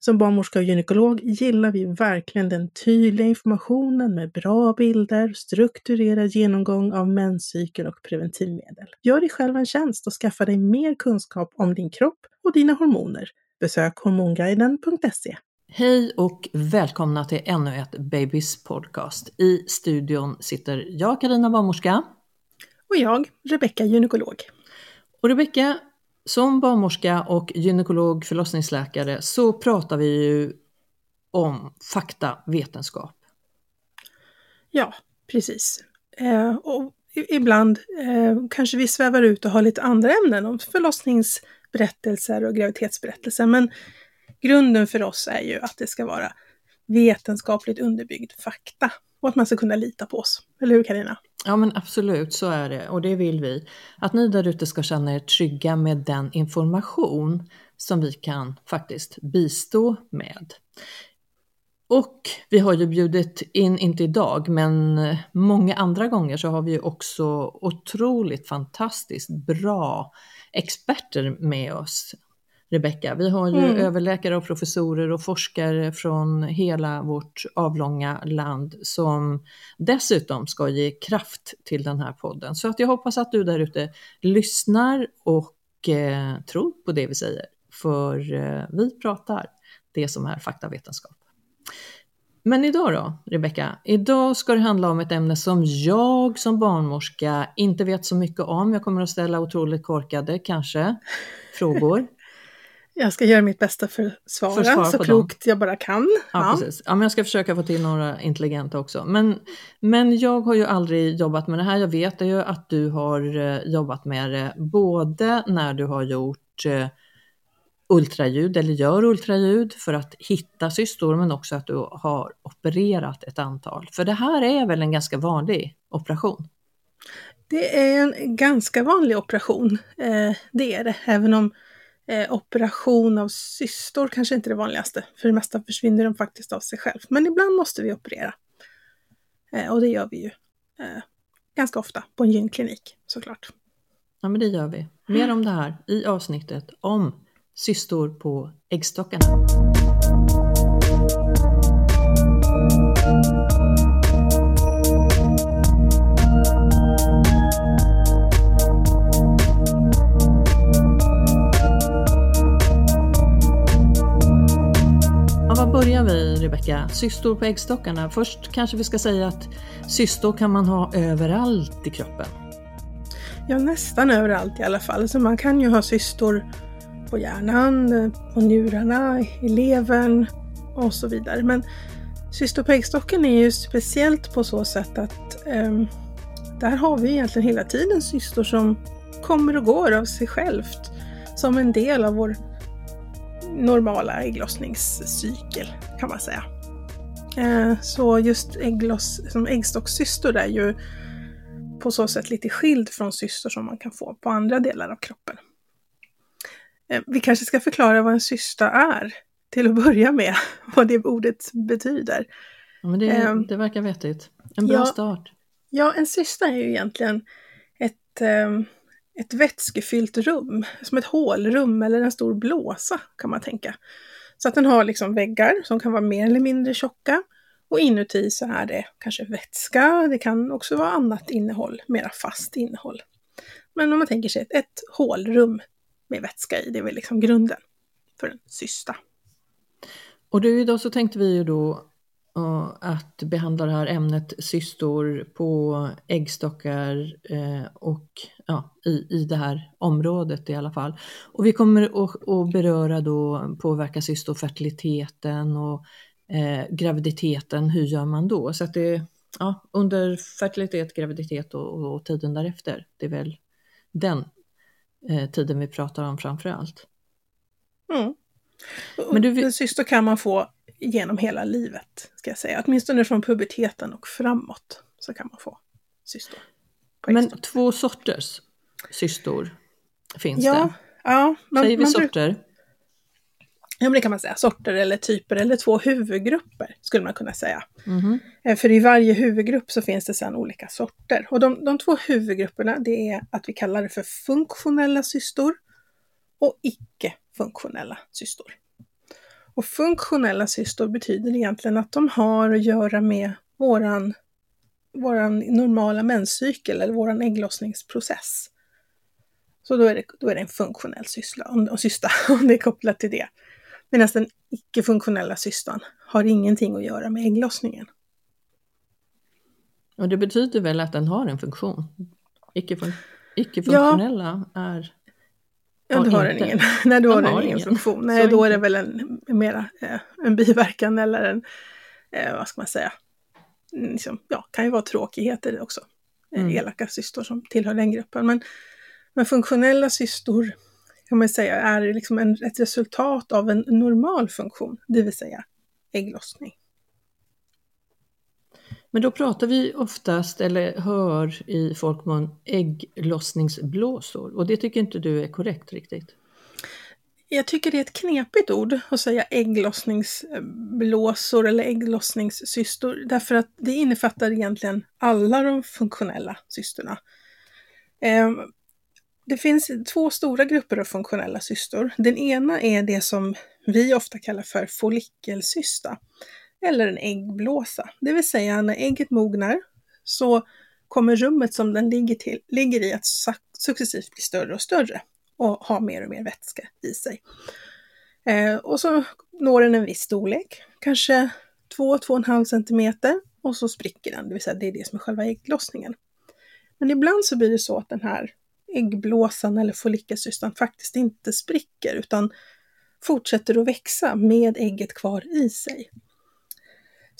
Som barnmorska och gynekolog gillar vi verkligen den tydliga informationen med bra bilder, strukturerad genomgång av menscykeln och preventivmedel. Gör dig själv en tjänst och skaffa dig mer kunskap om din kropp och dina hormoner. Besök hormonguiden.se. Hej och välkomna till ännu ett Babys podcast. I studion sitter jag, Karina barnmorska. Och jag, Rebecka gynekolog. Och Rebecka, som barnmorska och gynekolog förlossningsläkare så pratar vi ju om fakta, vetenskap. Ja, precis. Eh, och ibland eh, kanske vi svävar ut och har lite andra ämnen om förlossningsberättelser och graviditetsberättelser. Men grunden för oss är ju att det ska vara vetenskapligt underbyggd fakta och att man ska kunna lita på oss. Eller hur Karina? Ja men absolut, så är det och det vill vi. Att ni där ute ska känna er trygga med den information som vi kan faktiskt bistå med. Och vi har ju bjudit in, inte idag, men många andra gånger så har vi ju också otroligt fantastiskt bra experter med oss. Rebecka. Vi har ju mm. överläkare och professorer och forskare från hela vårt avlånga land som dessutom ska ge kraft till den här podden. Så att jag hoppas att du där ute lyssnar och eh, tror på det vi säger. För eh, vi pratar det som är faktavetenskap. Men idag då, Rebecka? Idag ska det handla om ett ämne som jag som barnmorska inte vet så mycket om. Jag kommer att ställa otroligt korkade, kanske, frågor. Jag ska göra mitt bästa för att svara, svara så klokt dem. jag bara kan. Ja, ja, precis. Ja, men jag ska försöka få till några intelligenta också. Men, men jag har ju aldrig jobbat med det här. Jag vet ju att du har eh, jobbat med det både när du har gjort eh, ultraljud eller gör ultraljud för att hitta cystor men också att du har opererat ett antal. För det här är väl en ganska vanlig operation? Det är en ganska vanlig operation, eh, det är det, även om Eh, operation av cystor kanske inte är det vanligaste. För det mesta försvinner de faktiskt av sig själv. Men ibland måste vi operera. Eh, och det gör vi ju eh, ganska ofta på en gynklinik såklart. Ja men det gör vi. Mer om det här i avsnittet om cystor på äggstockarna. Börjar vi Rebecka? Cystor på äggstockarna. Först kanske vi ska säga att cystor kan man ha överallt i kroppen. Ja, nästan överallt i alla fall. Så man kan ju ha cystor på hjärnan, på njurarna, i levern och så vidare. Men cystor på äggstocken är ju speciellt på så sätt att eh, där har vi egentligen hela tiden cystor som kommer och går av sig självt som en del av vår normala ägglossningscykel kan man säga. Eh, så just äggloss, som äggstockscystor är ju på så sätt lite skild från cystor som man kan få på andra delar av kroppen. Eh, vi kanske ska förklara vad en cysta är. till att börja med vad det ordet betyder. Ja, men det, Ehm, det verkar vettigt. En bra ja. start. Ja, en cysta är ju egentligen ett, eh, ett vätskefyllt rum, som ett hålrum eller en stor blåsa kan man tänka. Så att den har liksom väggar som kan vara mer eller mindre tjocka och inuti så är det kanske vätska, det kan också vara annat innehåll, mera fast innehåll. Men om man tänker sig ett, ett hålrum med vätska i, det är väl liksom grunden för en cysta. Och du, idag så tänkte vi ju då att behandla det här ämnet cystor på äggstockar eh, och ja, i, i det här området i alla fall. Och vi kommer att, att beröra då påverka cystor fertiliteten och eh, graviditeten, hur gör man då? Så att det, ja, under fertilitet, graviditet och, och tiden därefter, det är väl den eh, tiden vi pratar om framför allt. Mm. Men du vill- en cysto kan man få genom hela livet, ska jag säga. Åtminstone från puberteten och framåt så kan man få cystor. Men två sorters cystor finns ja, det. ja, man, Säger vi man sorter? Ja, men det kan man säga. Sorter eller typer eller två huvudgrupper skulle man kunna säga. Eh, För i varje huvudgrupp så finns det sedan olika sorter. Och de, de två huvudgrupperna det är att vi kallar det för funktionella cystor och icke-funktionella cystor. Och funktionella cystor betyder egentligen att de har att göra med våran, våran normala menscykel eller våran ägglossningsprocess. Så då är det, då är det en funktionell syssla, om, och cysta, om det är kopplat till det. Medan den icke-funktionella cystan har ingenting att göra med ägglossningen. Och det betyder väl att den har en funktion? Icke-fun- Icke-funktionella är... Ja, Har då har den ingen, nej, då De har den ingen ingen. funktion. Så Nej, då är det väl en, en mera eh, en biverkan eller en, eh, vad ska man säga, Mm, liksom, ja, kan ju vara tråkigheter också. Eh, Mm. Elaka cystor som tillhör den gruppen. Men, men funktionella cystor kan man säga är liksom en, ett resultat av en normal funktion, det vill säga ägglossning. Men då pratar vi oftast, eller hör i folkmun, ägglossningsblåsor. Och det tycker inte du är korrekt riktigt. Jag tycker det är ett knepigt ord att säga ägglossningsblåsor eller ägglossningscystor därför att det innefattar egentligen alla de funktionella cystorna. Ehm, det finns två stora grupper av funktionella cystor. Den ena är det som vi ofta kallar för follikelcysta eller en äggblåsa. Det vill säga när ägget mognar så kommer rummet som den ligger, till, ligger i att successivt bli större och större och ha mer och mer vätska i sig. Eh, och så når den en viss storlek, kanske 2-2,5 centimeter och så spricker den, det vill säga det är det som är själva ägglossningen. Men ibland så blir det så att den här äggblåsan eller follikelcystan faktiskt inte spricker utan fortsätter att växa med ägget kvar i sig.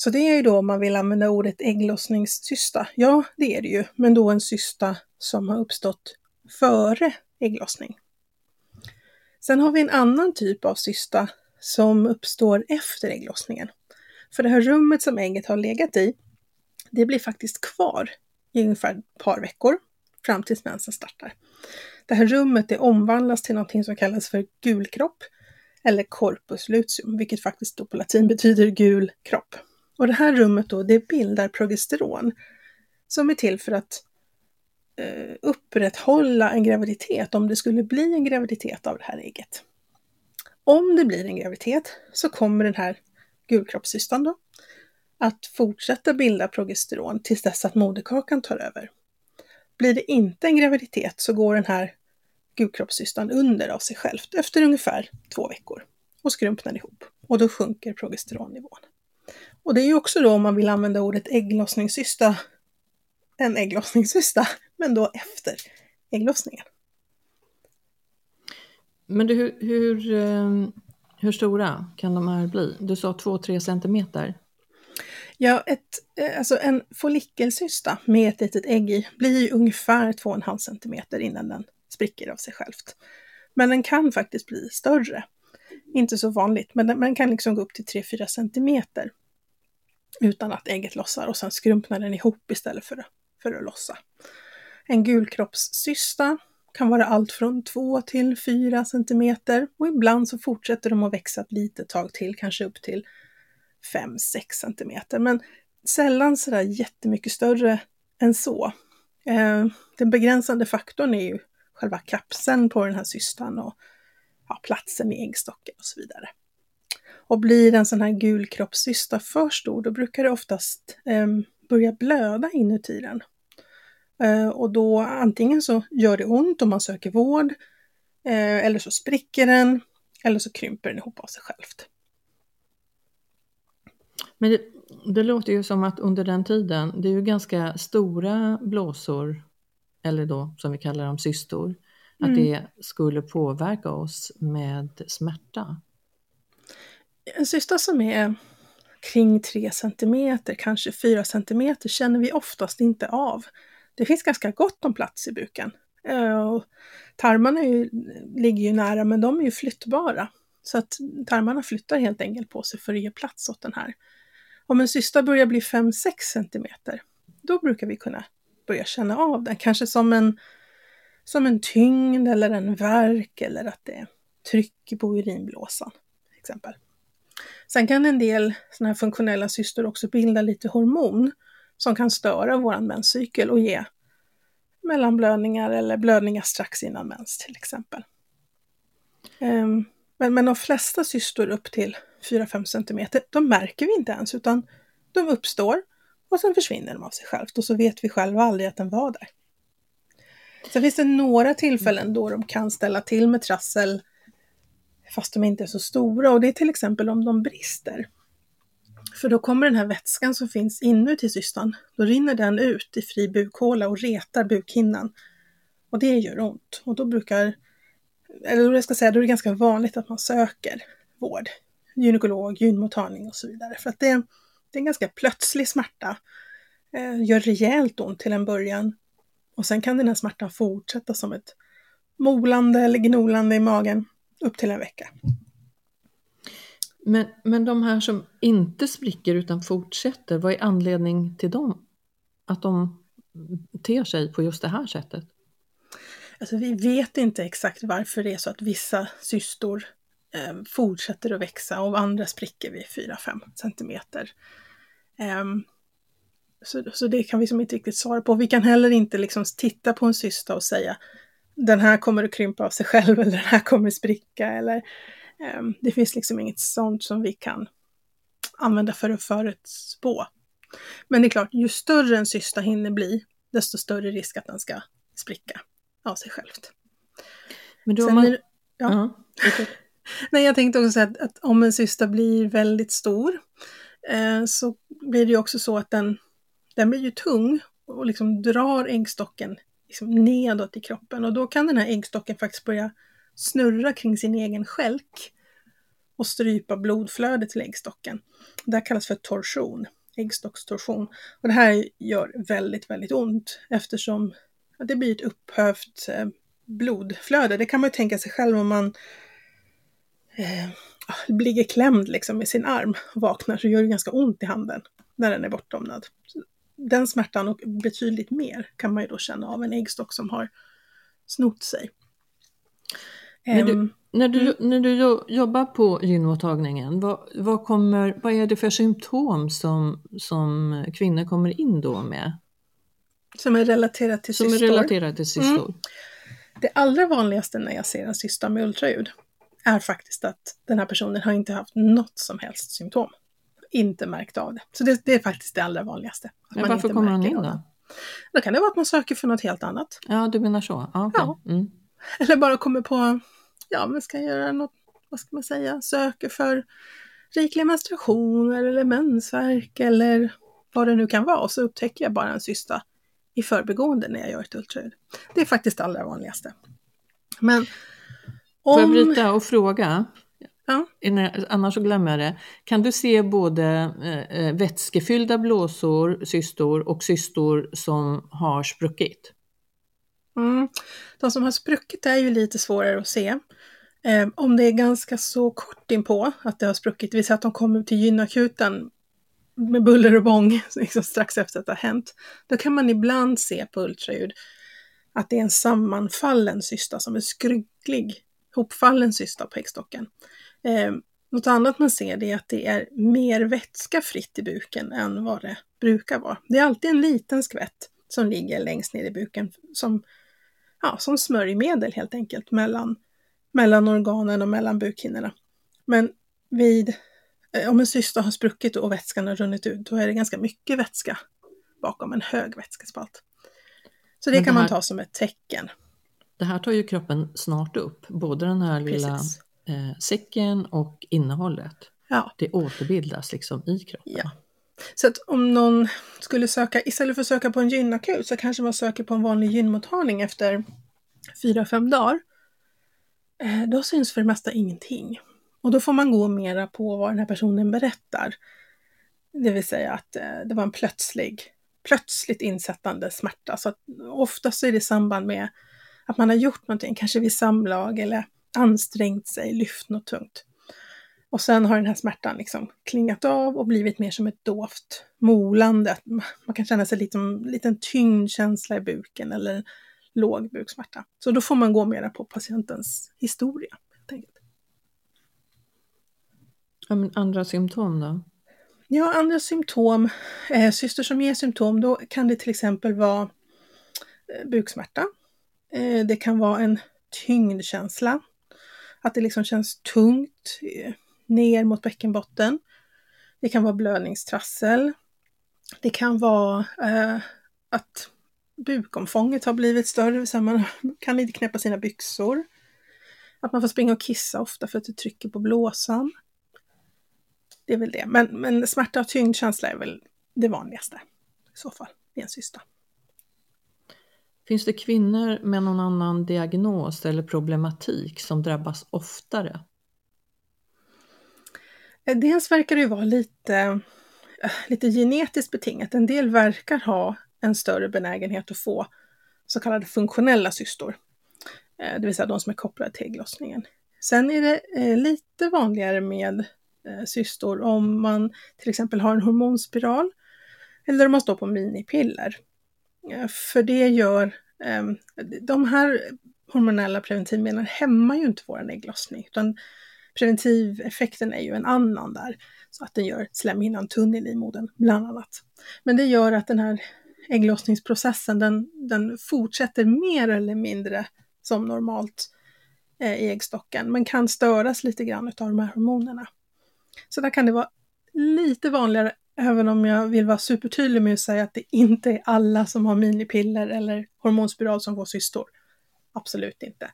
Så det är ju då om man vill använda ordet ägglossningscysta. Ja, det är det ju, men då en cysta som har uppstått före ägglossning. Sen har vi en annan typ av cysta som uppstår efter ägglossningen. För det här rummet som ägget har legat i, det blir faktiskt kvar i ungefär ett par veckor fram tills mensen startar. Det här rummet det omvandlas till någonting som kallas för gulkropp eller corpus luteum, vilket faktiskt då på latin betyder gul kropp. Och det här rummet då, det bildar progesteron som är till för att eh, upprätthålla en graviditet om det skulle bli en graviditet av det här ägget. Om det blir en graviditet så kommer den här gulkroppscystan då att fortsätta bilda progesteron tills dess att moderkakan tar över. Blir det inte en graviditet så går den här gulkroppscystan under av sig självt efter ungefär två veckor och skrumpnar ihop och då sjunker progesteronnivån. Och det är ju också då om man vill använda ordet ägglossningscysta, en ägglossningscysta, men då efter ägglossningen. Men du, hur, hur, eh, hur stora kan de här bli? Du sa 2-3 centimeter. Ja, ett, eh, alltså en follikelcysta med ett litet ägg i blir ju ungefär 2,5 centimeter innan den spricker av sig självt. Men den kan faktiskt bli större. Inte så vanligt, men den, man kan liksom gå upp till 3-4 centimeter utan att ägget lossar och sen skrumpnar den ihop istället för, att- för att lossa. En gulkroppscysta kan vara allt från 2 till 4 cm och ibland så fortsätter de att växa ett litet tag till, kanske upp till 5-6 cm. Men sällan sådär jättemycket större än så. Eh, den begränsande faktorn är ju själva kapseln på den här cystan och ja, platsen i äggstocken och så vidare. Och blir en sån här gulkroppscysta för stor, då brukar det oftast eh, börja blöda inuti den. Eh, och då antingen så gör det ont om man söker vård, eh, eller så spricker den, eller så krymper den ihop av sig självt. Men det, det, låter ju som att under den tiden, det är ju ganska stora blåsor, eller då som vi kallar dem cystor, att mm. det skulle påverka oss med smärta. En cysta som är kring 3 cm, kanske 4 cm, känner vi oftast inte av. Det finns ganska gott om plats i buken. Eh, och tarmarna ju, ligger ju nära, men de är ju flyttbara. Så att tarmarna flyttar helt enkelt på sig för att ge plats åt den här. Om en cysta börjar bli 5-6 cm, då brukar vi kunna börja känna av den. Kanske som en, som en tyngd eller en verk eller att det är tryck på urinblåsan. Till exempel. Sen kan en del såna här funktionella cystor också bilda lite hormon som kan störa vår menscykel och ge mellanblödningar eller blödningar strax innan mens till exempel. Um, men, men de flesta cystor upp till 4-5 cm, de märker vi inte ens utan de uppstår och sen försvinner de av sig självt och så vet vi själva aldrig att den var där. Sen finns det några tillfällen då de kan ställa till med trassel fast de inte är så stora och det är till exempel om de brister. För då kommer den här vätskan som finns inuti cystan, då rinner den ut i fri bukhåla och retar bukhinnan. Och det gör ont. Och då brukar, eller jag ska säga, då är det ganska vanligt att man söker vård. Gynekolog, gynmottagning och så vidare. För att det, det är en ganska plötslig smärta. Eh, gör rejält ont till en början. Och sen kan den här smärtan fortsätta som ett molande eller gnolande i magen upp till en vecka. Men, men de här som inte spricker utan fortsätter, vad är anledning till dem? Att de ter sig på just det här sättet? Alltså, vi vet inte exakt varför det är så att vissa cystor eh, fortsätter att växa och andra spricker vid 4-5 centimeter. Eh, så, så det kan vi som inte riktigt svara på. Vi kan heller inte liksom titta på en cysta och säga den här kommer att krympa av sig själv eller den här kommer att spricka eller Ehm, det finns liksom inget sånt som vi kan använda för att förutspå. Men det är klart, ju större en cysta hinner bli, desto större risk att den ska spricka av sig självt. Men då man... är, ja. Uh -huh. Nej, jag tänkte också säga att, att, om en cysta blir väldigt stor eh, så blir det ju också så att den, den blir ju tung och liksom drar äggstocken liksom nedåt i kroppen och då kan den här äggstocken faktiskt börja snurra kring sin egen skälk och strypa blodflödet till äggstocken. Det här kallas för torsion, äggstockstorsion. Och det här gör väldigt, väldigt ont eftersom det blir ett upphövt eh, blodflöde. Det kan man ju tänka sig själv om man eh, ah, ligger klämd liksom med sin arm och vaknar så gör det ganska ont i handen när den är bortdomnad. Den smärtan och betydligt mer kan man ju då känna av en äggstock som har snott sig. När du, ehm, när du, mm. när du jobbar på gynmottagningen, vad, vad, kommer, vad är det för symptom som, som kvinnor kommer in då med? Som är relaterat till som cystor? Som är relaterat till cystor. Mm. Det allra vanligaste när jag ser en cysta med ultraljud är faktiskt att den här personen har inte haft något som helst symptom. Inte märkt av det. Så det, det är faktiskt det allra vanligaste. Men varför kommer man in då? Då kan det vara att man söker för något helt annat. Ja, du menar så? Ah, okay. ja. Mm. Eller bara kommer på ja, men ska göra något, vad ska man säga, söker för rikliga menstruationer eller mensvärk eller vad det nu kan vara och så upptäcker jag bara en cysta i förbegående när jag gör ett ultraljud. Det är faktiskt det allra vanligaste. Men om... Får jag bryta och fråga? Ja. Annars så glömmer jag det. Kan du se både eh, eh, vätskefyllda blåsor, cystor och cystor som har spruckit? Mm. De som har spruckit är ju lite svårare att se. Eh, om det är ganska så kort inpå att det har spruckit, det vill säga att de kommer till gynakuten med buller och bång liksom strax efter att det har hänt, då kan man ibland se på ultraljud att det är en sammanfallen cysta som är skrynklig, hopfallen cysta på äggstocken. Eh, något annat man ser det är att det är mer vätska fritt i buken än vad det brukar vara. Det är alltid en liten skvätt som ligger längst ner i buken som, ja, som smörjmedel helt enkelt mellan, mellan organen och mellan bukhinnorna. Men vid, eh, om en cysta har spruckit och vätskan har runnit ut, då är det ganska mycket vätska bakom en hög vätskespalt. Så det, det kan här, man ta som ett tecken. Det här tar ju kroppen snart upp, både den här lilla eh, säcken och innehållet. Ja. Det återbildas liksom i kroppen. Ja. Så att om någon skulle söka, istället för att söka på en gynakut så kanske man söker på en vanlig gynmottagning efter fyra fem dagar. Eh, då syns för det mesta ingenting. Och då får man gå mera på vad den här personen berättar. Det vill säga att eh, det var en plötslig, plötsligt insättande smärta. Så att oftast är det i samband med att man har gjort någonting, kanske vid samlag eller ansträngt sig, lyft något tungt. Och sen har den här smärtan liksom klingat av och blivit mer som ett dovt molande. Man kan känna sig lite som en liten tyngdkänsla i buken eller låg buksmärta. Så då får man gå mera på patientens historia. Ja, men andra symptom då? Ja, andra symptom. Eh, syster som ger symptom, då kan det till exempel vara eh, buksmärta. Eh, det kan vara en tyngdkänsla. Att det liksom känns tungt eh, ner mot bäckenbotten. Det kan vara blödningstrassel. Det kan vara eh, att bukomfånget har blivit större, så man kan inte knäppa sina byxor. Att man får springa och kissa ofta för att det trycker på blåsan. Det är väl det. Men, men smärta och tyngdkänsla är väl det vanligaste i så fall i en cysta. Finns det kvinnor med någon annan diagnos eller problematik som drabbas oftare? Eh, dels verkar det ju vara lite, eh, lite genetiskt betingat. En del verkar ha en större benägenhet att få så kallade funktionella cystor. Eh, det vill säga de som är kopplade till ägglossningen. Sen är det lite vanligare med cystor om man till exempel har en hormonspiral eller om man står på minipiller. För det gör, Ehm, de här hormonella preventivmedlen hämmar ju inte vår ägglossning, utan preventiveffekten är ju en annan där, så att den gör slemhinnan tunn i livmodern, bland annat. Men det gör att den här ägglossningsprocessen, den, den fortsätter mer eller mindre som normalt eh, i äggstocken, men kan störas lite grann av de här hormonerna. Så där kan det vara lite vanligare, även om jag vill vara supertydlig med att säga att det inte är alla som har minipiller eller hormonspiral som får cystor. Absolut inte.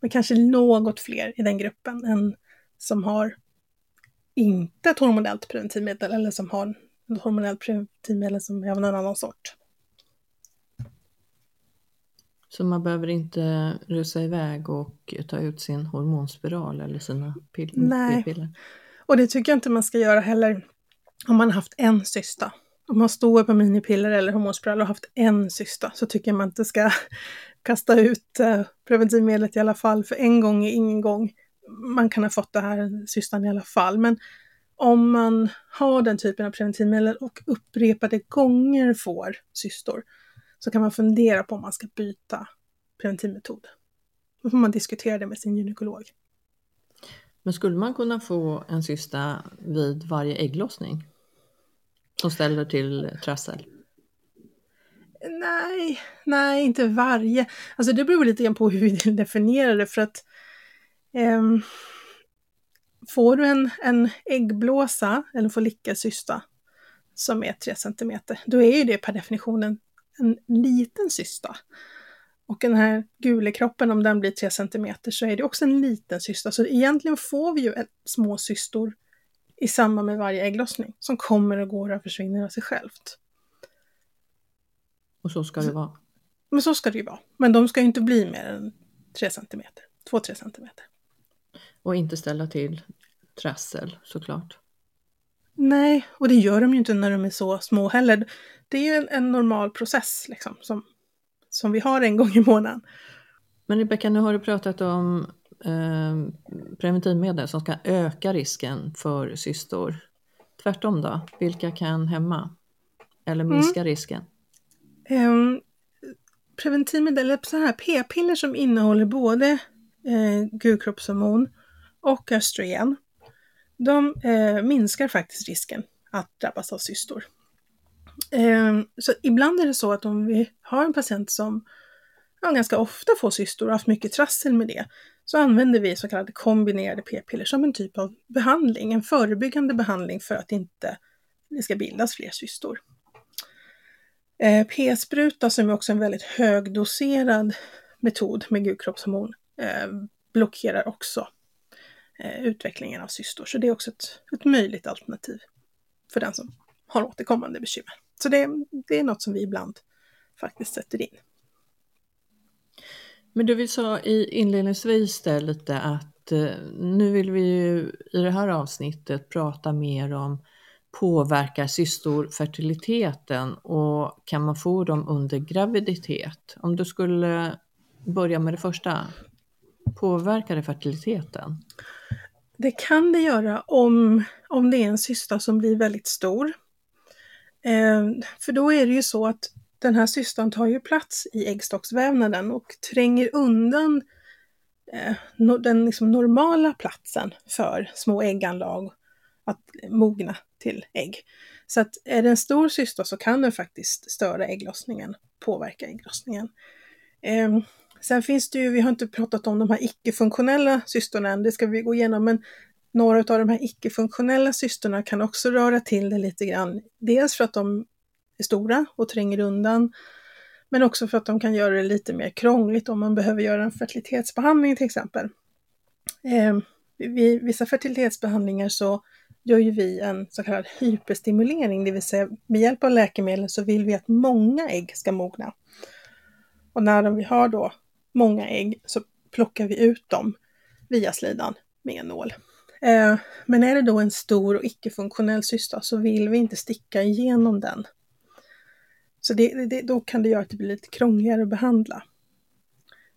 Men kanske något fler i den gruppen än som har inte ett hormonellt preventivmedel eller som har ett hormonellt preventivmedel som är av en annan sort. Så man behöver inte rusa iväg och ta ut sin hormonspiral eller sina pill Nej. piller? och det tycker jag inte man ska göra heller om man har haft en cysta. Om man står på minipiller eller hormonspiral och haft en cysta så tycker jag man inte ska kasta ut eh, preventivmedlet i alla fall, för en gång är ingen gång man kan ha fått det här cystan i alla fall. Men om man har den typen av preventivmedel och upprepade gånger får cystor så kan man fundera på om man ska byta preventivmetod. Då får man diskutera det med sin gynekolog. Men skulle man kunna få en cysta vid varje ägglossning? Som ställer till trassel? Nej, nej, inte varje. Alltså det beror lite grann på hur vi definierar det för att Um, får du en, en äggblåsa eller follikelcysta som är 3 cm, då är ju det per definition en, en liten cysta. Och den här gulekroppen, om den blir 3 cm, så är det också en liten cysta. Så egentligen får vi ju en, små cystor i samband med varje ägglossning som kommer och går och försvinner av sig självt. Och så ska det vara? Men så ska det ju vara. Men de ska ju inte bli mer än 3 cm, 2-3 cm. Och inte ställa till trassel såklart. Nej, och det gör de ju inte när de är så små heller. Det är ju en, en normal process liksom, som, som vi har en gång i månaden. Men Rebecka, nu har du pratat om eh, preventivmedel som ska öka risken för cystor. Tvärtom då, vilka kan hämma eller minska mm. risken? Um, preventivmedel, eller så här p-piller som innehåller både eh, gulkroppshormon och östrogen, de eh, minskar faktiskt risken att drabbas av cystor. Ehm, så ibland är det så att om vi har en patient som ja, ganska ofta får cystor och haft mycket trassel med det, så använder vi så kallade kombinerade p-piller som en typ av behandling, en förebyggande behandling för att inte det ska bildas fler cystor. Ehm, p-spruta som är också en väldigt högdoserad metod med gulkroppshormon ehm, blockerar också eh, utvecklingen av cystor. Så det är också ett, ett möjligt alternativ för den som har återkommande bekymmer. Så det, det är något som vi ibland faktiskt sätter in. Men du, vi sa i inledningsvis där lite att eh, nu vill vi ju i det här avsnittet prata mer om påverkar cystor fertiliteten och kan man få dem under graviditet? Om du skulle börja med det första, påverkar det fertiliteten? Det kan det göra om, om det är en cysta som blir väldigt stor. Eh, för då är det ju så att den här cystan tar ju plats i äggstocksvävnaden och tränger undan eh, no, den liksom normala platsen för små ägganlag att mogna till ägg. Så att är det en stor cysta så kan den faktiskt störa ägglossningen, påverka ägglossningen. Eh, sen finns det ju, vi har inte pratat om de här icke-funktionella cystorna än, det ska vi gå igenom, men några av de här icke-funktionella cystorna kan också röra till det lite grann. Dels för att de är stora och tränger undan, men också för att de kan göra det lite mer krångligt om man behöver göra en fertilitetsbehandling till exempel. Eh, vid vissa fertilitetsbehandlingar så gör ju vi en så kallad hyperstimulering, det vill säga med hjälp av läkemedel så vill vi att många ägg ska mogna. Och när vi har då många ägg så plockar vi ut dem via slidan med en nål. Eh, men är det då en stor och icke-funktionell cysta så vill vi inte sticka igenom den. Så det, det, då kan det göra att det blir lite krångligare att behandla.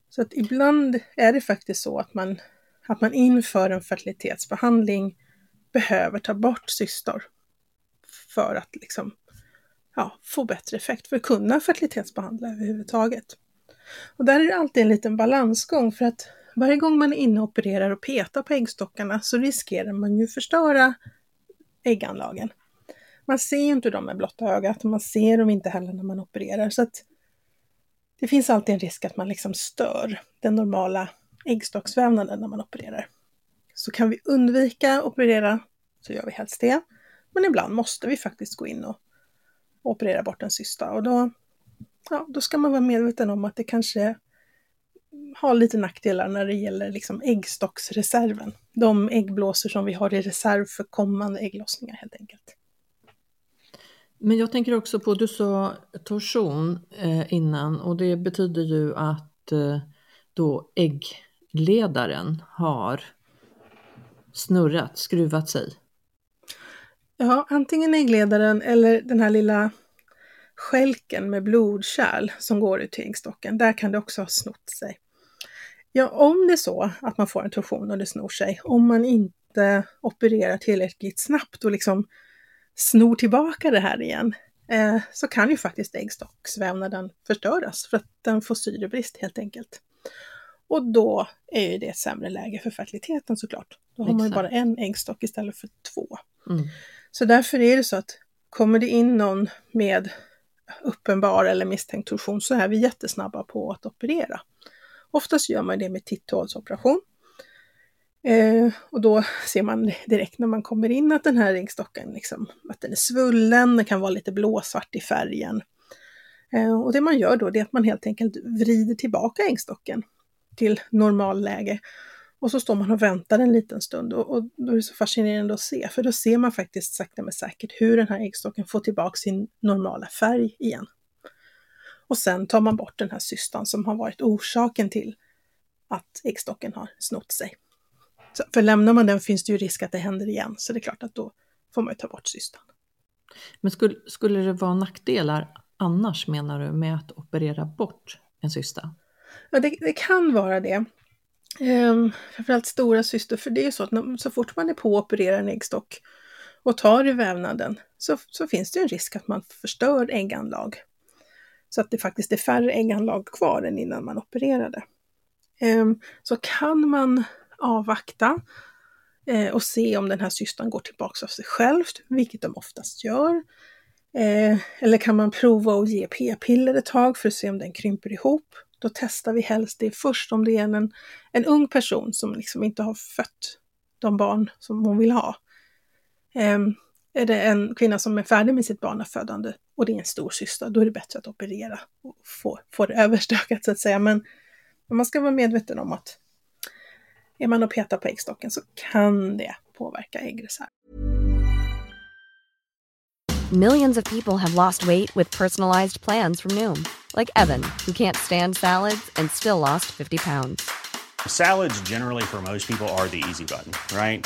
Så att ibland är det faktiskt så att man, att man inför en fertilitetsbehandling behöver ta bort cystor för att liksom, ja, få bättre effekt, för att kunna fertilitetsbehandla överhuvudtaget. Och där är det alltid en liten balansgång för att varje gång man är inne och opererar och petar på äggstockarna så riskerar man ju förstöra ägganlagen. Man ser ju inte dem med blotta ögat och man ser dem inte heller när man opererar. Så att det finns alltid en risk att man liksom stör den normala äggstocksvävnaden när man opererar. Så kan vi undvika att operera så gör vi helst det. Men ibland måste vi faktiskt gå in och operera bort en cysta och då, ja, då ska man vara medveten om att det kanske har lite nackdelar när det gäller liksom äggstocksreserven. De äggblåsor som vi har i reserv för kommande ägglossningar helt enkelt. Men jag tänker också på, du sa torsion eh, innan och det betyder ju att eh, då äggledaren har snurrat, skruvat sig. Ja, antingen äggledaren eller den här lilla skälken med blodkärl som går ut till äggstocken. Där kan det också ha snott sig. Ja, om det är så att man får en torsion och det snor sig, om man inte opererar tillräckligt snabbt och liksom snor tillbaka det här igen, eh, så kan ju faktiskt äggstocksvävnaden förstöras för att den får syrebrist helt enkelt. Och då är ju det ett sämre läge för fertiliteten såklart. Då har man ju bara en äggstock istället för två. Mm. Så därför är det så att kommer det in någon med uppenbar eller misstänkt torsion så är vi jättesnabba på att operera. Oftast gör man det med titthålsoperation. Eh, och då ser man direkt när man kommer in att den här äggstocken liksom, att den är svullen, den kan vara lite blåsvart i färgen. Eh, och det man gör då är att man helt enkelt vrider tillbaka äggstocken till normalläge. Och så står man och väntar en liten stund och, och då är det så fascinerande att se, för då ser man faktiskt sakta men säkert hur den här äggstocken får tillbaka sin normala färg igen. Och sen tar man bort den här cystan som har varit orsaken till att äggstocken har snott sig. Så, för lämnar man den finns det ju risk att det händer igen, så det är klart att då får man ju ta bort cystan. Men skulle, skulle det vara nackdelar annars menar du med att operera bort en cysta? Ja, det, det kan vara det. Um, framförallt stora syster, för det är så att när, så fort man är på att operera en äggstock och tar i vävnaden så, så finns det en risk att man förstör ägganlag. Så att det faktiskt är färre ägganlag kvar än innan man opererade. Ehm, så kan man avvakta eh, och se om den här cystan går tillbaka av sig självt, vilket de oftast gör. Eh, eller kan man prova att ge p-piller ett tag för att se om den krymper ihop. Då testar vi helst det först om det är en, en ung person som liksom inte har fött de barn som hon vill ha. Ehm, är det en kvinna som är färdig med sitt barnafödande och det är en stor cysta, då är det bättre att operera och få, få det överstökat så att säga. Men man ska vara medveten om att är man och petar på äggstocken så kan det påverka äggreserv. Millions of people have lost weight with personalized plans from Noom. Like Evan, who can't stand salads and still lost 50 pounds. Salads generally for most people are the easy button, right?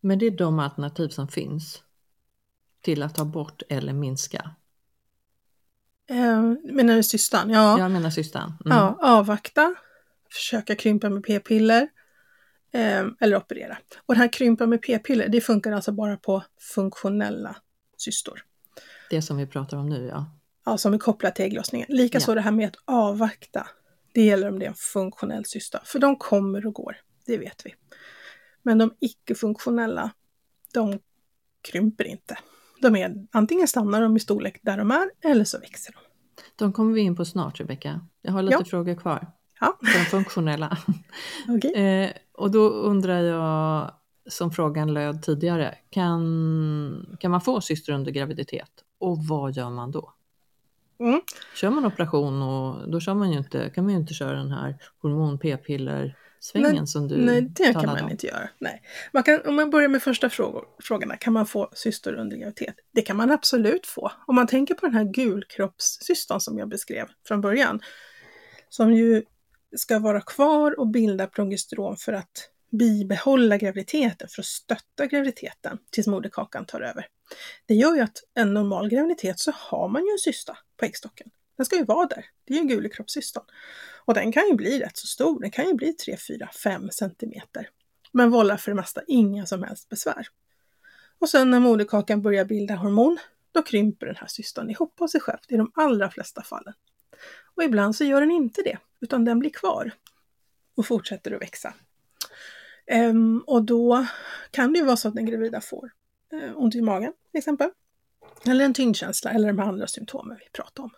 Men det är de alternativ som finns till att ta bort eller minska. Eh, menar du cystan? Ja. Jag menar cystan. Mm. ja. Avvakta, försöka krympa med p-piller eh, eller operera. Och det här krympa med p-piller, det funkar alltså bara på funktionella cystor. Det som vi pratar om nu ja. Ja, som är kopplat till ägglossningen. Likaså Ja. det här med att avvakta. Det gäller om det är en funktionell cysta, för de kommer och går, det vet vi. Men de icke-funktionella, de krymper inte. De är, antingen stannar de i storlek där de är, eller så växer de. De kommer vi in på snart Rebecka. Jag har lite Ja. frågor kvar. Ja, De funktionella. okej. eh, och då undrar jag, som frågan löd tidigare, kan, kan man få cyster under graviditet? Och vad gör man då? Mm. Kör man operation och då kör man ju inte, kan man ju inte köra den här hormon p-piller svängen Nej, som du Nej, det kan man om. inte göra. Nej. Man kan, om man börjar med första frågor, frågorna, kan man få cystor under graviditet? Det kan man absolut få. Om man tänker på den här gulkroppscystan som jag beskrev från början, som ju ska vara kvar och bilda progesteron för att bibehålla graviditeten, för att stötta graviditeten tills moderkakan tar över. Det gör ju att en normal graviditet så har man ju en cysta på äggstocken. Den ska ju vara där. Det är ju gulkroppscystan. Och den kan ju bli rätt så stor. Den kan ju bli 3, 4, 5 centimeter. Men vållar för det mesta inga som helst besvär. Och sen när moderkakan börjar bilda hormon, då krymper den här cystan ihop av sig själv i de allra flesta fallen. Och ibland så gör den inte det, utan den blir kvar och fortsätter att växa. Ehm, och då kan det ju vara så att den gravida får eh, ont i magen till exempel. Eller en tyngdkänsla eller de här andra symptomen vi pratar om.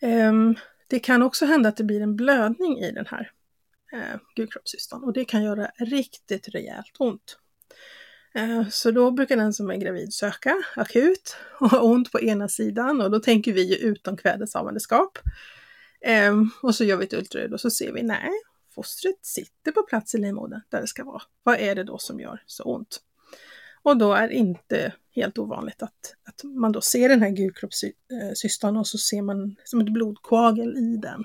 Ehm, det kan också hända att det blir en blödning i den här eh, gulkroppscystan och det kan göra riktigt rejält ont. Eh, så då brukar den som är gravid söka akut och ha ont på ena sidan och då tänker vi ju utom kvädeshavandeskap. Ehm, och så gör vi ett ultraljud och så ser vi, nej, fostret sitter på plats i livmodern där det ska vara. Vad är det då som gör så ont? Och då är inte helt ovanligt att, att man då ser den här gulkroppscystan och så ser man som ett blodkoagel i den.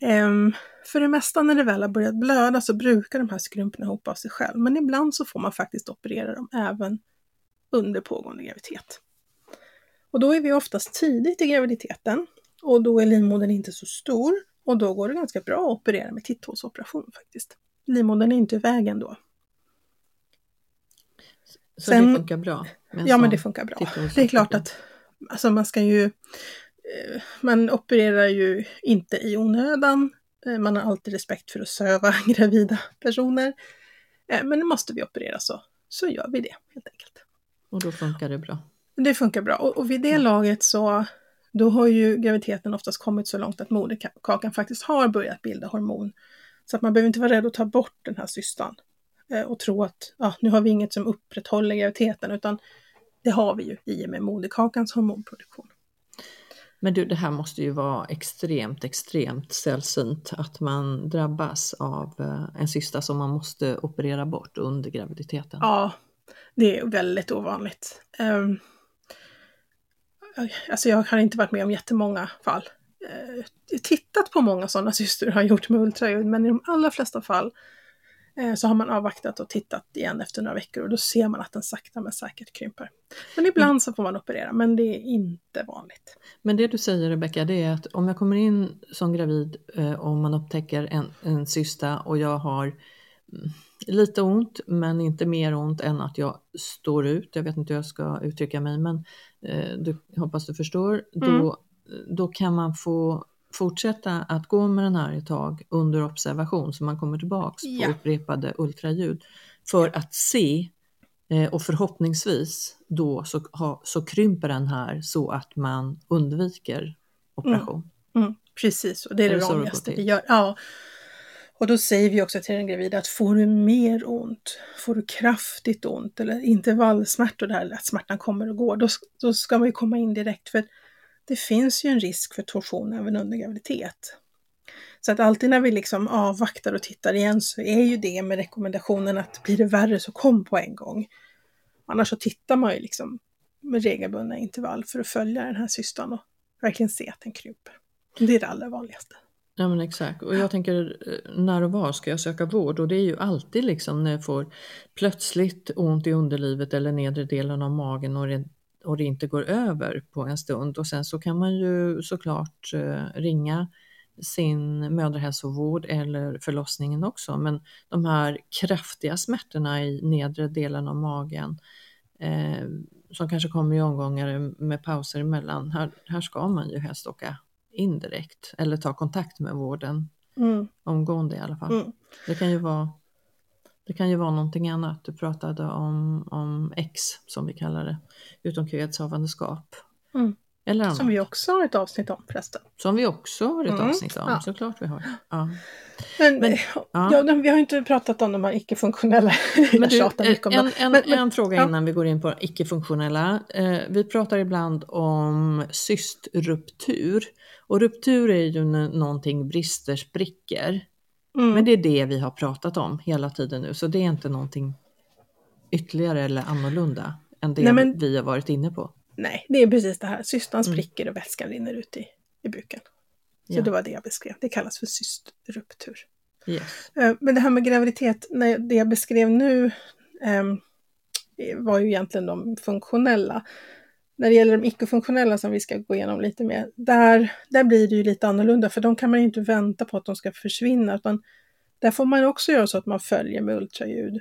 Ehm, för det mesta när det väl har börjat blöda så brukar de här skrumpna ihop av sig själv, men ibland så får man faktiskt operera dem även under pågående graviditet. Och då är vi oftast tidigt i graviditeten och då är livmodern inte så stor och då går det ganska bra att operera med titthålsoperation faktiskt. Livmodern är inte i vägen då. Så Sen- det funkar bra? Ja, men det funkar bra. Det är klart att alltså man ska ju, eh, man opererar ju inte i onödan. Eh, Man har alltid respekt för att söva gravida personer. Eh, Men måste vi operera så, så gör vi det helt enkelt. Och då funkar det bra. Det funkar bra och, och vid det laget så då har ju graviditeten oftast kommit så långt att moderkakan faktiskt har börjat bilda hormon. Så att man behöver inte vara rädd att ta bort den här cystan. Eh, och tro att ja, nu har vi inget som upprätthåller graviditeten utan det har vi ju i och med moderkakans hormonproduktion. Men du, det här måste ju vara extremt, extremt sällsynt att man drabbas av eh, en cysta som man måste operera bort under graviditeten. Ja, det är väldigt ovanligt. Um, alltså jag har inte varit med om jättemånga fall. Uh, tittat på många sådana cystor har gjort med ultraljud, men i de allra flesta fall så har man avvaktat och tittat igen efter några veckor och då ser man att den sakta men säkert krymper. Men ibland mm. så får man operera, men det är inte vanligt. Men det du säger Rebecka, det är att om jag kommer in som gravid uh, och man upptäcker en, en cysta och jag har mm, lite ont, men inte mer ont än att jag står ut. Jag vet inte hur jag ska uttrycka mig, men eh, du, hoppas du förstår. Mm. Då, då kan man få fortsätta att gå med den här ett tag under observation så man kommer tillbaks ja. på upprepade ultraljud för att se eh, och förhoppningsvis då så, ha, så krymper den här så att man undviker operation. Mm. Mm. Precis, och det är, är det, det vanligaste vi gör. Ja. Och då säger vi också till den gravida att får du mer ont, får du kraftigt ont eller intervallsmärtor, där att smärtan kommer och går, då, då ska man ju komma in direkt för det finns ju en risk för torsion även under graviditet. Så att alltid när vi liksom avvaktar och tittar igen så är ju det med rekommendationen att blir det värre så kom på en gång. Annars så tittar man ju liksom med regelbundna intervall för att följa den här cystan och verkligen se att den krymper. Det är det allra vanligaste. Ja men exakt och jag tänker eh, när och var ska jag söka vård och det är ju alltid liksom när jag får plötsligt ont i underlivet eller nedre delen av magen och det, och det inte går över på en stund och sen så kan man ju såklart eh, ringa sin mödrahälsovård eller förlossningen också men de här kraftiga smärtorna i nedre delen av magen eh, som kanske kommer i omgångar med pauser emellan, här, här ska man ju helst åka indirekt eller ta kontakt med vården mm. omgående i alla fall. Mm. Det kan ju vara det kan ju vara någonting annat. Du pratade om, om X som vi kallar det, utomkvedshavandeskap. Mm. Eller annat. Som vi också har ett avsnitt om förresten. Som vi också har ett mm. avsnitt om, ja. såklart vi har. Ja. Men, Men ja. ja. vi har inte pratat om de här icke-funktionella. Men du, en, en, men, en fråga ja. innan vi går in på icke-funktionella. Eh, vi pratar ibland om cystruptur. Och ruptur är ju någonting brister, spricker. Mm. Men det är det vi har pratat om hela tiden nu, så det är inte någonting ytterligare eller annorlunda än det Nej, men... vi har varit inne på. Nej, det är precis det här. Cystan mm. spricker och vätskan rinner ut i, i buken. Så ja. det var det jag beskrev. Det kallas för cystruptur. Yes. Eh, men det här med graviditet, det jag beskrev nu um, var ju egentligen de funktionella. När det gäller de icke-funktionella som vi ska gå igenom lite mer, där, där blir det ju lite annorlunda för de kan man ju inte vänta på att de ska försvinna utan där får man också göra så att man följer med ultraljud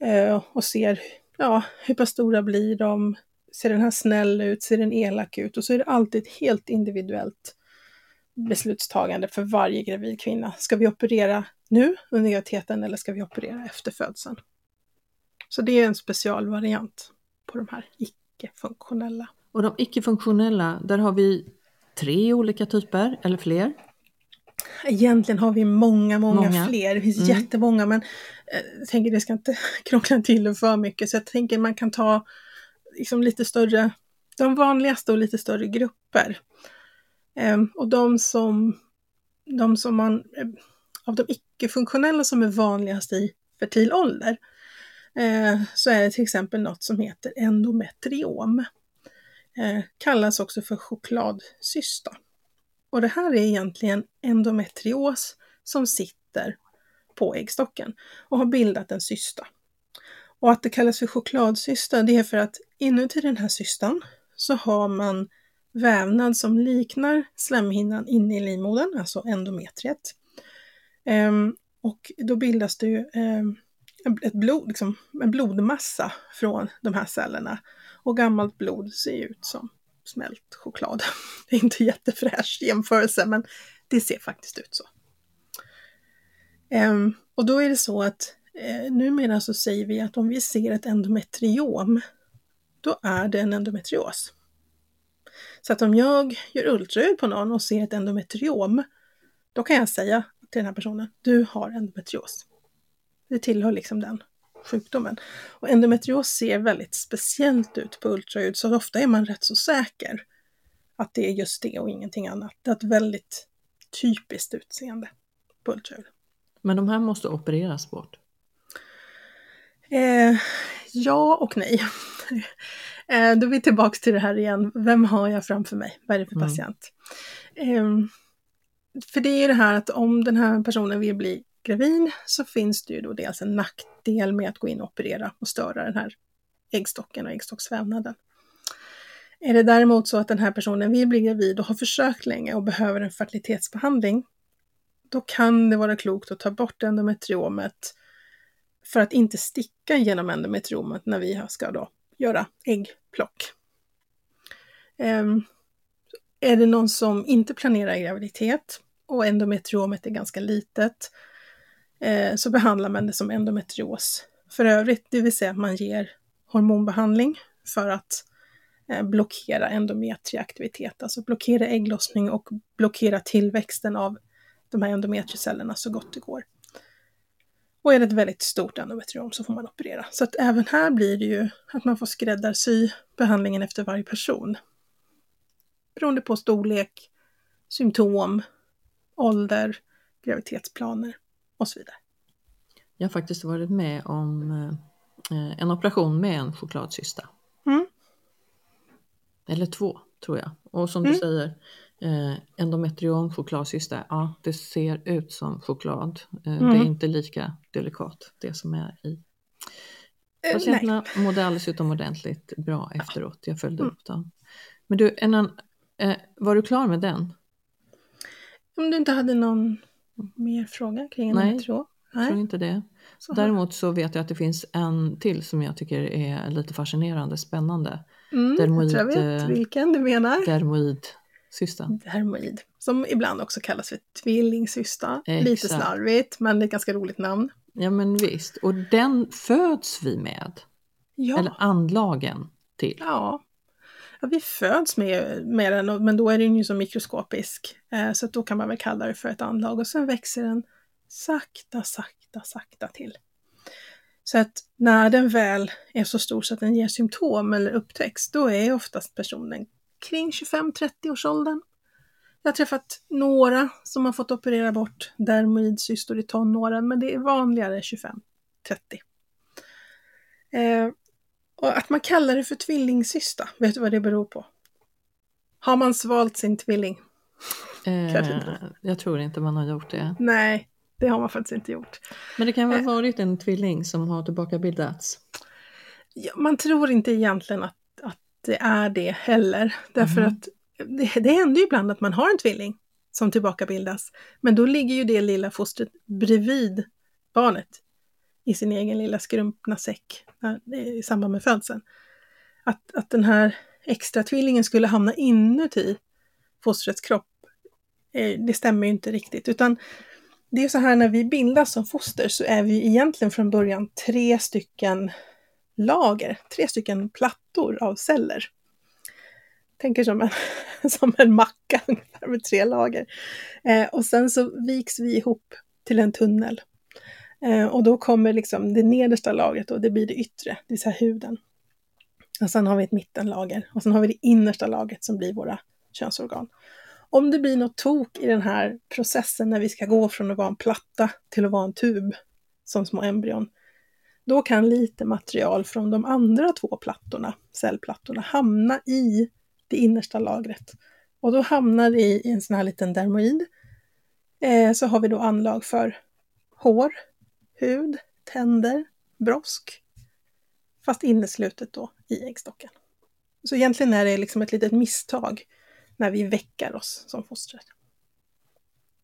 eh, och ser ja, hur pass stora blir de, ser den här snäll ut, ser den elak ut och så är det alltid ett helt individuellt beslutstagande för varje gravid kvinna. Ska vi operera nu under graviditeten eller ska vi operera efter födseln? Så det är en specialvariant på de här icke-funktionella. Och de icke-funktionella, där har vi tre olika typer eller fler? Egentligen har vi många, många, många. fler. Det finns mm. jättemånga men eh, jag tänker det ska inte krångla till det för mycket så jag tänker man kan ta liksom lite större, de vanligaste och lite större grupper. Um, och de som, de som man, eh, av de icke-funktionella som är vanligast i fertil ålder, Eh, så är det till exempel något som heter endometriom. Eh, kallas också för chokladcysta. Och det här är egentligen endometrios som sitter på äggstocken och har bildat en cysta. Och att det kallas för chokladcysta, det är för att inuti den här cystan så har man vävnad som liknar slemhinnan inne i livmodern, alltså endometriet. Ehm, och då bildas det ju ehm, en, ett blod, liksom, en blodmassa från de här cellerna. Och gammalt blod ser ut som smält choklad. Det är inte jättefräsch jämförelse, men det ser faktiskt ut så. Ehm, och då är det så att eh, numera så säger vi att om vi ser ett endometriom, då är det en endometrios. Så att om jag gör ultraljud på någon och ser ett endometriom, då kan jag säga till den här personen, du har endometrios. Det tillhör liksom den sjukdomen. Och endometrios ser väldigt speciellt ut på ultraljud så ofta är man rätt så säker att det är just det och ingenting annat. Det är ett väldigt typiskt utseende på ultraljud. Men de här måste opereras bort? Eh, ja och nej. eh, då är vi tillbaks till det här igen. Vem har jag framför mig? Vad är det för Mm. patient? Eh, för det är ju det här att om den här personen vill bli gravid så finns det ju då dels en nackdel med att gå in och operera och störa den här äggstocken och äggstocksvävnaden. Är det däremot så att den här personen vill bli gravid och har försökt länge och behöver en fertilitetsbehandling, då kan det vara klokt att ta bort endometriomet för att inte sticka genom endometriomet när vi ska då göra äggplock. Um, är det någon som inte planerar graviditet och endometriomet är ganska litet eh, så behandlar man det som endometrios för övrigt, det vill säga att man ger hormonbehandling för att eh, blockera endometriaktivitet, alltså blockera ägglossning och blockera tillväxten av de här endometriecellerna så gott det går. Och är det ett väldigt stort endometriom så får man operera. Så att även här blir det ju att man får skräddarsy behandlingen efter varje person. Beroende på storlek, symptom, ålder, graviditetsplaner och så vidare. Jag har faktiskt varit med om eh, en operation med en chokladcysta. Mm. Eller två, tror jag. Och som Mm. du säger, eh, endometriom, chokladcysta, ja det ser ut som choklad. Eh, Det är Mm. inte lika delikat det som är i. Eh. Patienterna mådde alldeles utomordentligt bra efteråt. Jag följde Mm. upp dem. Men du, en eh, var du klar med den? Om du inte hade någon mer fråga kring Nej. endometrio? Jag tror inte det. Så Däremot så vet jag att det finns en till som jag tycker är lite fascinerande, spännande. mm, dermoid, jag tror jag vet eh, vilken du menar. Dermoidcystan. Dermoid, som ibland också kallas för tvillingcysta. Lite slarvigt, men det är ett ganska roligt namn. Ja men visst, och den föds vi med. Ja, Eller anlagen till. ja ja vi föds med, med den, men då är den ju så mikroskopisk. Eh, så att då kan man väl kalla det för ett anlag och sen växer den sakta, sakta, sakta till. Så att när den väl är så stor så att den ger symptom eller upptäcks, då är oftast personen kring 25-30 års åldern. Jag har träffat några som har fått operera bort dermoidcystor i tonåren, men det är vanligare 25-30. Eh, och att man kallar det för tvillingcysta, vet du vad det beror på? Har man svalt sin tvilling? Kanske Eh, inte. jag tror inte man har gjort det. Nej, det har man faktiskt inte gjort. Men det kan Eh. ha varit en tvilling som har tillbakabildats. Ja, man tror inte egentligen att, att det är det heller. Därför Mhm. att det, det händer ju ibland att man har en tvilling som tillbakabildas. Men då ligger ju det lilla fostret bredvid barnet i sin egen lilla skrumpna säck eh, i samband med födseln. Att, att den här extra tvillingen skulle hamna inuti fostrets kropp, eh, det stämmer ju inte riktigt. Utan det är så här när vi bildas som foster så är vi egentligen från början tre stycken lager, tre stycken plattor av celler. Tänker som en, som en macka ungefär med tre lager. Eh, och sen så viks vi ihop till en tunnel. Eh, och då kommer liksom det nedersta lagret och det blir det yttre, det vill säga huden. Och sen har vi ett mittenlager och sen har vi det innersta lagret som blir våra könsorgan. Om det blir något tok i den här processen när vi ska gå från att vara en platta till att vara en tub som små embryon, då kan lite material från de andra två plattorna, cellplattorna, hamna i det innersta lagret. Och då hamnar det i en sån här liten dermoid. Eh, så har vi då anlag för hår, hud, tänder, brosk. Fast inneslutet då i äggstocken. Så egentligen är det liksom ett litet misstag när vi väckar oss som fostret.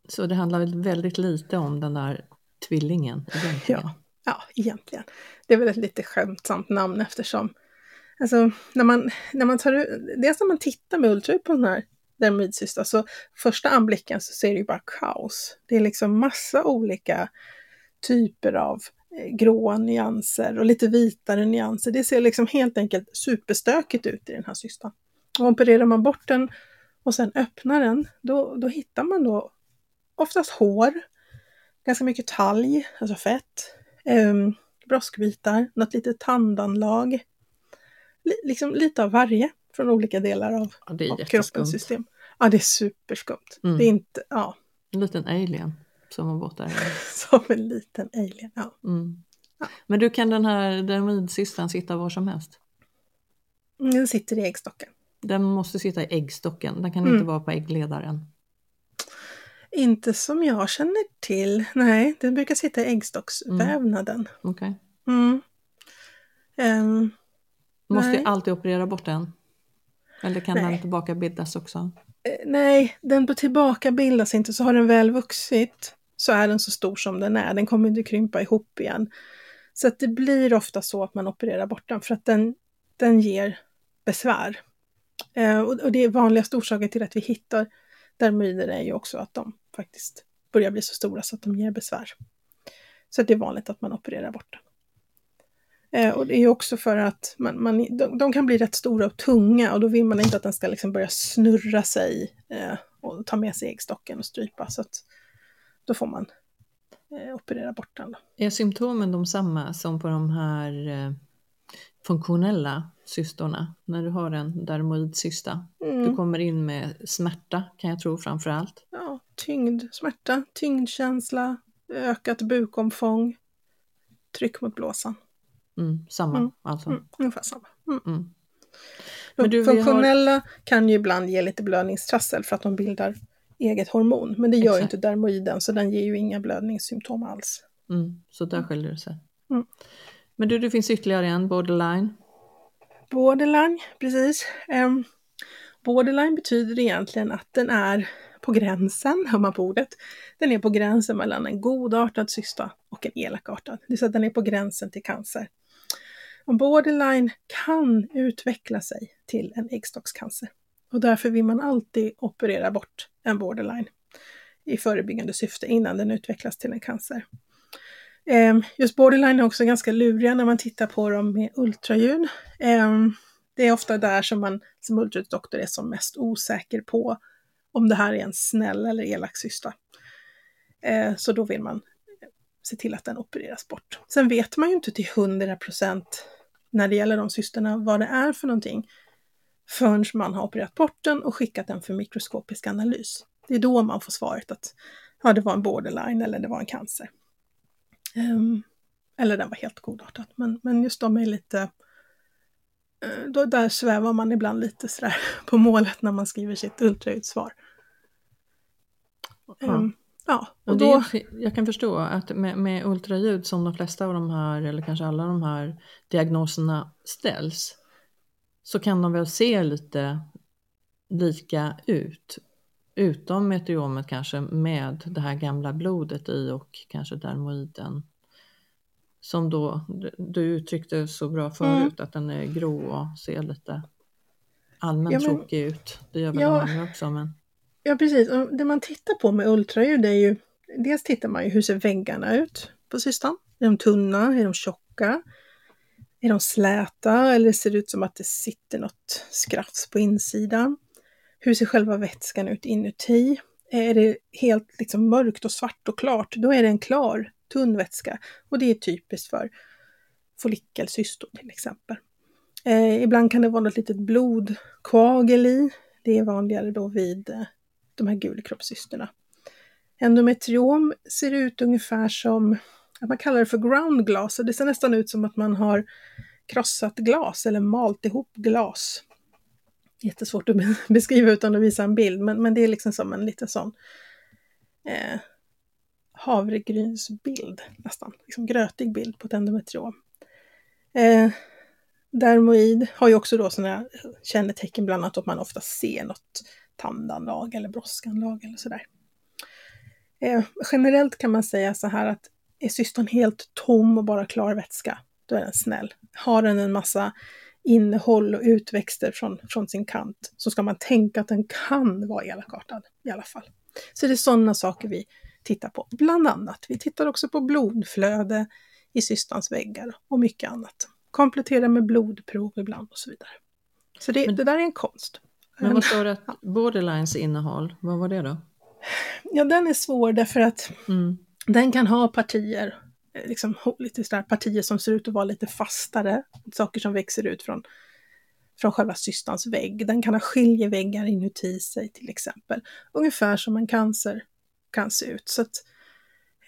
Så det handlar väl väldigt lite om den där tvillingen egentligen. Ja, ja, egentligen. Det är väl ett lite skämtsamt namn eftersom alltså, när man, när man tar dels när man tittar med ultraljud på den här dermoidcysta så första anblicken så ser det ju bara kaos. Det är liksom massa olika typer av eh, gråa nyanser och lite vitare nyanser. Det ser liksom helt enkelt superstökigt ut i den här cystan. Och opererar man bort den och sen öppnar den, då, då hittar man då oftast hår, ganska mycket talg, alltså fett, Um, broskbitar, något litet tandanlag. Li liksom lite av varje från olika delar av, Ja, av kroppens system. Ja, det är superskumt. Mm. Det är inte, ja, En liten alien som var borta. som en liten alien. Ja. Mm. Men du, kan den här dermoidcystan sitta var som helst? Den sitter i äggstocken. Den måste sitta i äggstocken, den kan Mm. inte vara på äggledaren. Inte som jag känner till. Nej, den brukar sitta i äggstocksvävnaden. Okej. Mm. Ehm, Måste Nej. jag alltid operera bort den? Eller kan Nej. den tillbakabildas också? eh, nej, den på tillbaka bildas inte. Så har den väl vuxit så är den så stor som den är. Den kommer inte krympa ihop igen. Så att det blir ofta så att man opererar bort den för att den, den ger besvär. Eh, och, och det är vanligaste orsaken till att vi hittar dermoider är ju också att de faktiskt börjar bli så stora så att de ger besvär. Så att det är vanligt att man opererar bort den. Eh, och det är ju också för att man, man, de, de kan bli rätt stora och tunga och då vill man inte att den ska liksom börja snurra sig eh, och ta med sig äggstocken och strypa. Så att då får man eh, operera bort den. Är symptomen de samma som på de här eh, funktionella cystorna? När du har en dermoidcysta. Du Mm. kommer in med smärta kan jag tro framför allt. Ja, tyngd, smärta, tyngdkänsla, ökat bukomfång, tryck mot blåsan. Mm, samma Mm, alltså. Mm, ungefär samma. Mm. Mm. Men du, vi har- Funktionella kan ju ibland ge lite blödningstrassel för att de bildar eget hormon. Men det gör Exakt. inte dermoiden så den ger ju inga blödningssymptom alls. Mm, så där skiljer det sig. Mm. Men du, det finns ytterligare en, borderline. Borderline, precis. Um, borderline betyder egentligen att den är på gränsen, hör man på ordet. Den är på gränsen mellan en godartad cysta och en elakartad. Det vill säga att den är på gränsen till cancer. Och borderline kan utveckla sig till en äggstockscancer. Och därför vill man alltid operera bort en borderline i förebyggande syfte innan den utvecklas till en cancer. Ehm, just borderline är också ganska luriga när man tittar på dem med ultraljud. Ehm, det är ofta där som man som ultraljudsdoktor är som mest osäker på om det här är en snäll eller elak cysta. Ehm, så då vill man se till att den opereras bort. Sen vet man ju inte till 100% när det gäller de cystorna vad det är för någonting förrän man har opererat bort den och skickat den för mikroskopisk analys. Det är då man får svaret att ja, det var en borderline eller det var en cancer. Ehm, eller den var helt godartad. Men, men just de är lite... eh, Då, där svävar man ibland lite sådär på målet när man skriver sitt ultraljudssvar. Ja. Ehm, ja, Och då... jag kan förstå att med, med ultraljud som de flesta av de här, eller kanske alla de här diagnoserna ställs, så kan de väl se lite lika ut. Utom meteomet kanske med det här gamla blodet i och kanske dermoiden. Som då, du- uttryckte så bra förut att den är grå och ser lite allmänt Ja, men- tråkig ut. Det gör väl Ja. de andra också men Ja, precis. Och det man tittar på med ultraljud är ju... Dels tittar man ju hur ser väggarna ut på cystan? Är de tunna? Är de tjocka? Är de släta? Eller ser det ut som att det sitter något skrafs på insidan? Hur ser själva vätskan ut inuti? Eh, är det helt liksom mörkt och svart och klart, då är det en klar, tunn vätska. Och det är typiskt för follikelcystor till exempel. Eh, ibland kan det vara något litet blodkvagel i. Det är vanligare då vid eh, de här gulkroppscysterna. Endometriom ser ut ungefär som, att man kallar det för ground glass, och det ser nästan ut som att man har krossat glas eller malt ihop glas. Jättesvårt att beskriva utan att visa en bild, men, men det är liksom som en liten sån eh, havregrynsbild nästan, liksom grötig bild på ett endometriom. Eh, dermoid har ju också då sådana eh, kännetecken, bland annat att man ofta ser något tandanlag eller broskanlag eller sådär. Eh, generellt kan man säga så här att är cyston helt tom och bara klar vätska, då är den snäll. Har den en massa innehåll och utväxter från, från sin kant så ska man tänka att den kan vara elakartad i alla fall. Så det är sådana saker vi tittar på, bland annat. Vi tittar också på blodflöde i cystans väggar och mycket annat. Komplettera med blodprov ibland och så vidare. Så det, Men- det där är en konst. Men vad står det att borderlines innehåll, vad var det då? Ja, den är svår därför att Mm den kan ha partier eh, liksom, lite sådär partier som ser ut att vara lite fastare, saker som växer ut från, från själva cystans vägg. Den kan ha skiljeväggar inuti sig till exempel, ungefär som en cancer kan se ut. Så att,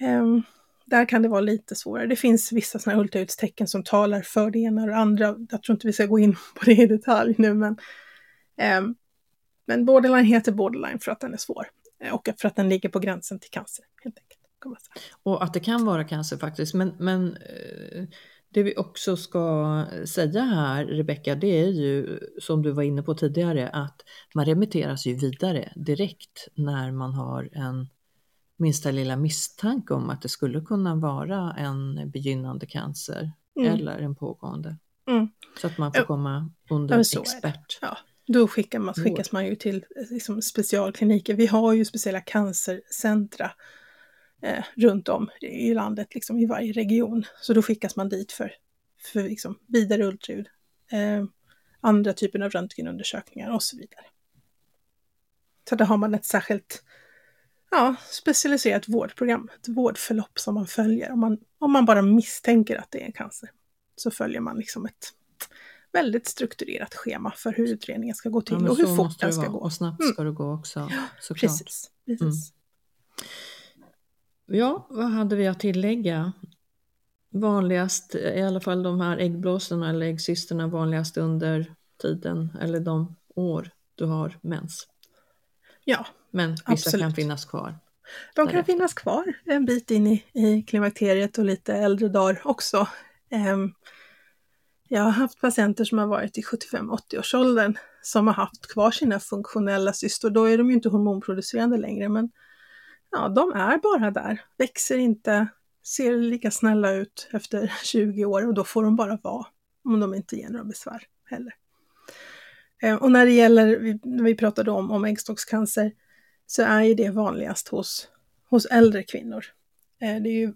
um, där kan det vara lite svårare. Det finns vissa sådana ultraljudstecken som talar för det ena och det andra. Jag tror inte vi ska gå in på det i detalj nu, men, um, men borderline heter borderline för att den är svår eh, och för att den ligger på gränsen till cancer helt enkelt. Och att det kan vara cancer faktiskt, men, men eh, det vi också ska säga här, Rebecka, det är ju som du var inne på tidigare, att man remitteras ju vidare direkt när man har en minsta lilla misstanke om att det skulle kunna vara en begynnande cancer mm. eller en pågående. Mm. Så att man får komma under ja, expert. Ja. Då skickar man, skickas man ju till liksom, specialkliniker. Vi har ju speciella cancercentra eh, runt om i landet, liksom i varje region. Så då skickas man dit för, för liksom, vidare ultraljud, eh, andra typer av röntgenundersökningar och så vidare. Så där har man ett särskilt ja, specialiserat vårdprogram, ett vårdförlopp som man följer. Om man, om man bara misstänker att det är cancer så följer man liksom ett väldigt strukturerat schema för hur utredningen ska gå till ja, och hur fort den ska gå. Och snabbt ska mm. det gå också. Såklart. Precis. precis. Mm. Ja, vad hade vi att tillägga? Vanligast, i alla fall de här äggblåsorna eller äggcysterna vanligast under tiden eller de år du har mens. Ja, Men vissa absolut. kan finnas kvar. De kan finnas kvar en bit in i, i klimakteriet och lite äldre dagar också. Um, jag har haft patienter som har varit i 75-80-årsåldern som har haft kvar sina funktionella cystor. Då är de ju inte hormonproducerande längre, men ja, de är bara där, växer inte, ser lika snälla ut efter 20 år och då får de bara vara om de inte ger några besvär heller. Eh, och när det gäller, när vi pratade om, om äggstockscancer, så är ju det vanligast hos, hos äldre kvinnor. Eh, det är ju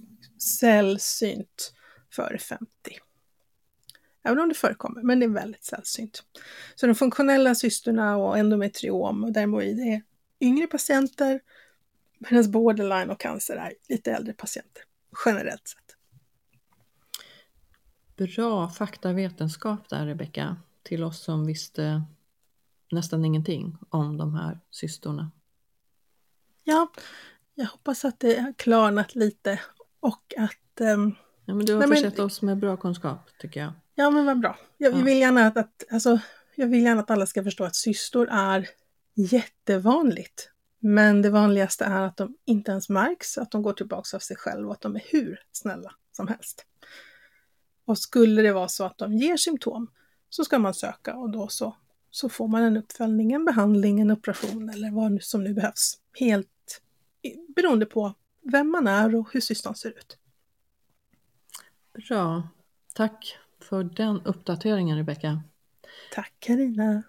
sällsynt före 50. Även om det förekommer, men det är väldigt sällsynt. Så de funktionella cystorna och endometriom och dermoid är yngre patienter, medan borderline och cancer är lite äldre patienter, generellt sett. Bra faktavetenskap där Rebecka, till oss som visste nästan ingenting om de här cystorna. Ja, jag hoppas att det har klarnat lite och att... Um, ja, men du har nej, försett men, oss med bra kunskap tycker jag. Ja, men vad bra. Jag, ja. vill gärna att, att, alltså, jag vill gärna att alla ska förstå att cystor är jättevanligt. Men det vanligaste är att de inte ens märks, att de går tillbaka av sig själva och att de är hur snälla som helst. Och skulle det vara så att de ger symptom så ska man söka och då så, så får man en uppföljning, en behandling, en operation eller vad som nu behövs. Helt beroende på vem man är och hur cystan ser ut. Bra. Tack för den uppdateringen Rebecka. Tack Karina.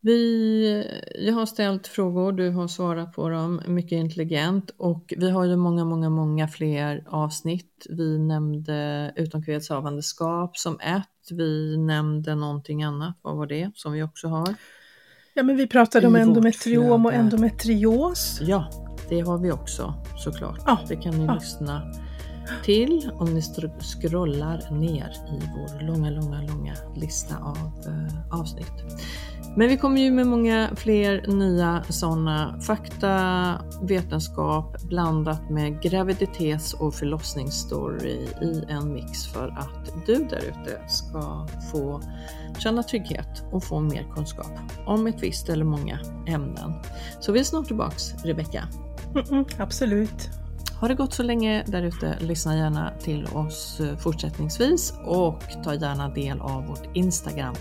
Vi, jag har ställt frågor, du har svarat på dem mycket intelligent och vi har ju många, många, många fler avsnitt. Vi nämnde utomkvedshavandeskap som ett, vi nämnde någonting annat, vad var det som vi också har? Ja men vi pratade om endometriom och endometrios. Ja, det har vi också såklart. Ja. Det kan ni ja. lyssna till om ni scrollar ner i vår långa, långa, långa lista av eh, avsnitt. Men vi kommer ju med många fler nya sådana fakta, vetenskap blandat med graviditets och förlossningsstory i en mix för att du där ute ska få känna trygghet och få mer kunskap om ett visst eller många ämnen. Så vi är snart tillbaks Rebecka. Mm -mm, absolut. Ha det gott så länge där ute. Lyssna gärna till oss eh, fortsättningsvis och ta gärna del av vårt Instagram,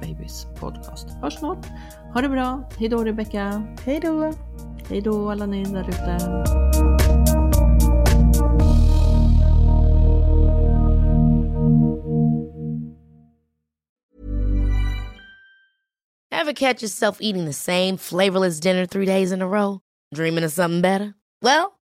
babyspodcast. Hörs snart. Ha det bra. Hej då Rebecka. Hej då. Hej då alla ni där ute. Have catch yourself eating the same flavorless dinner three days in a row? Dreaming of something better? Well,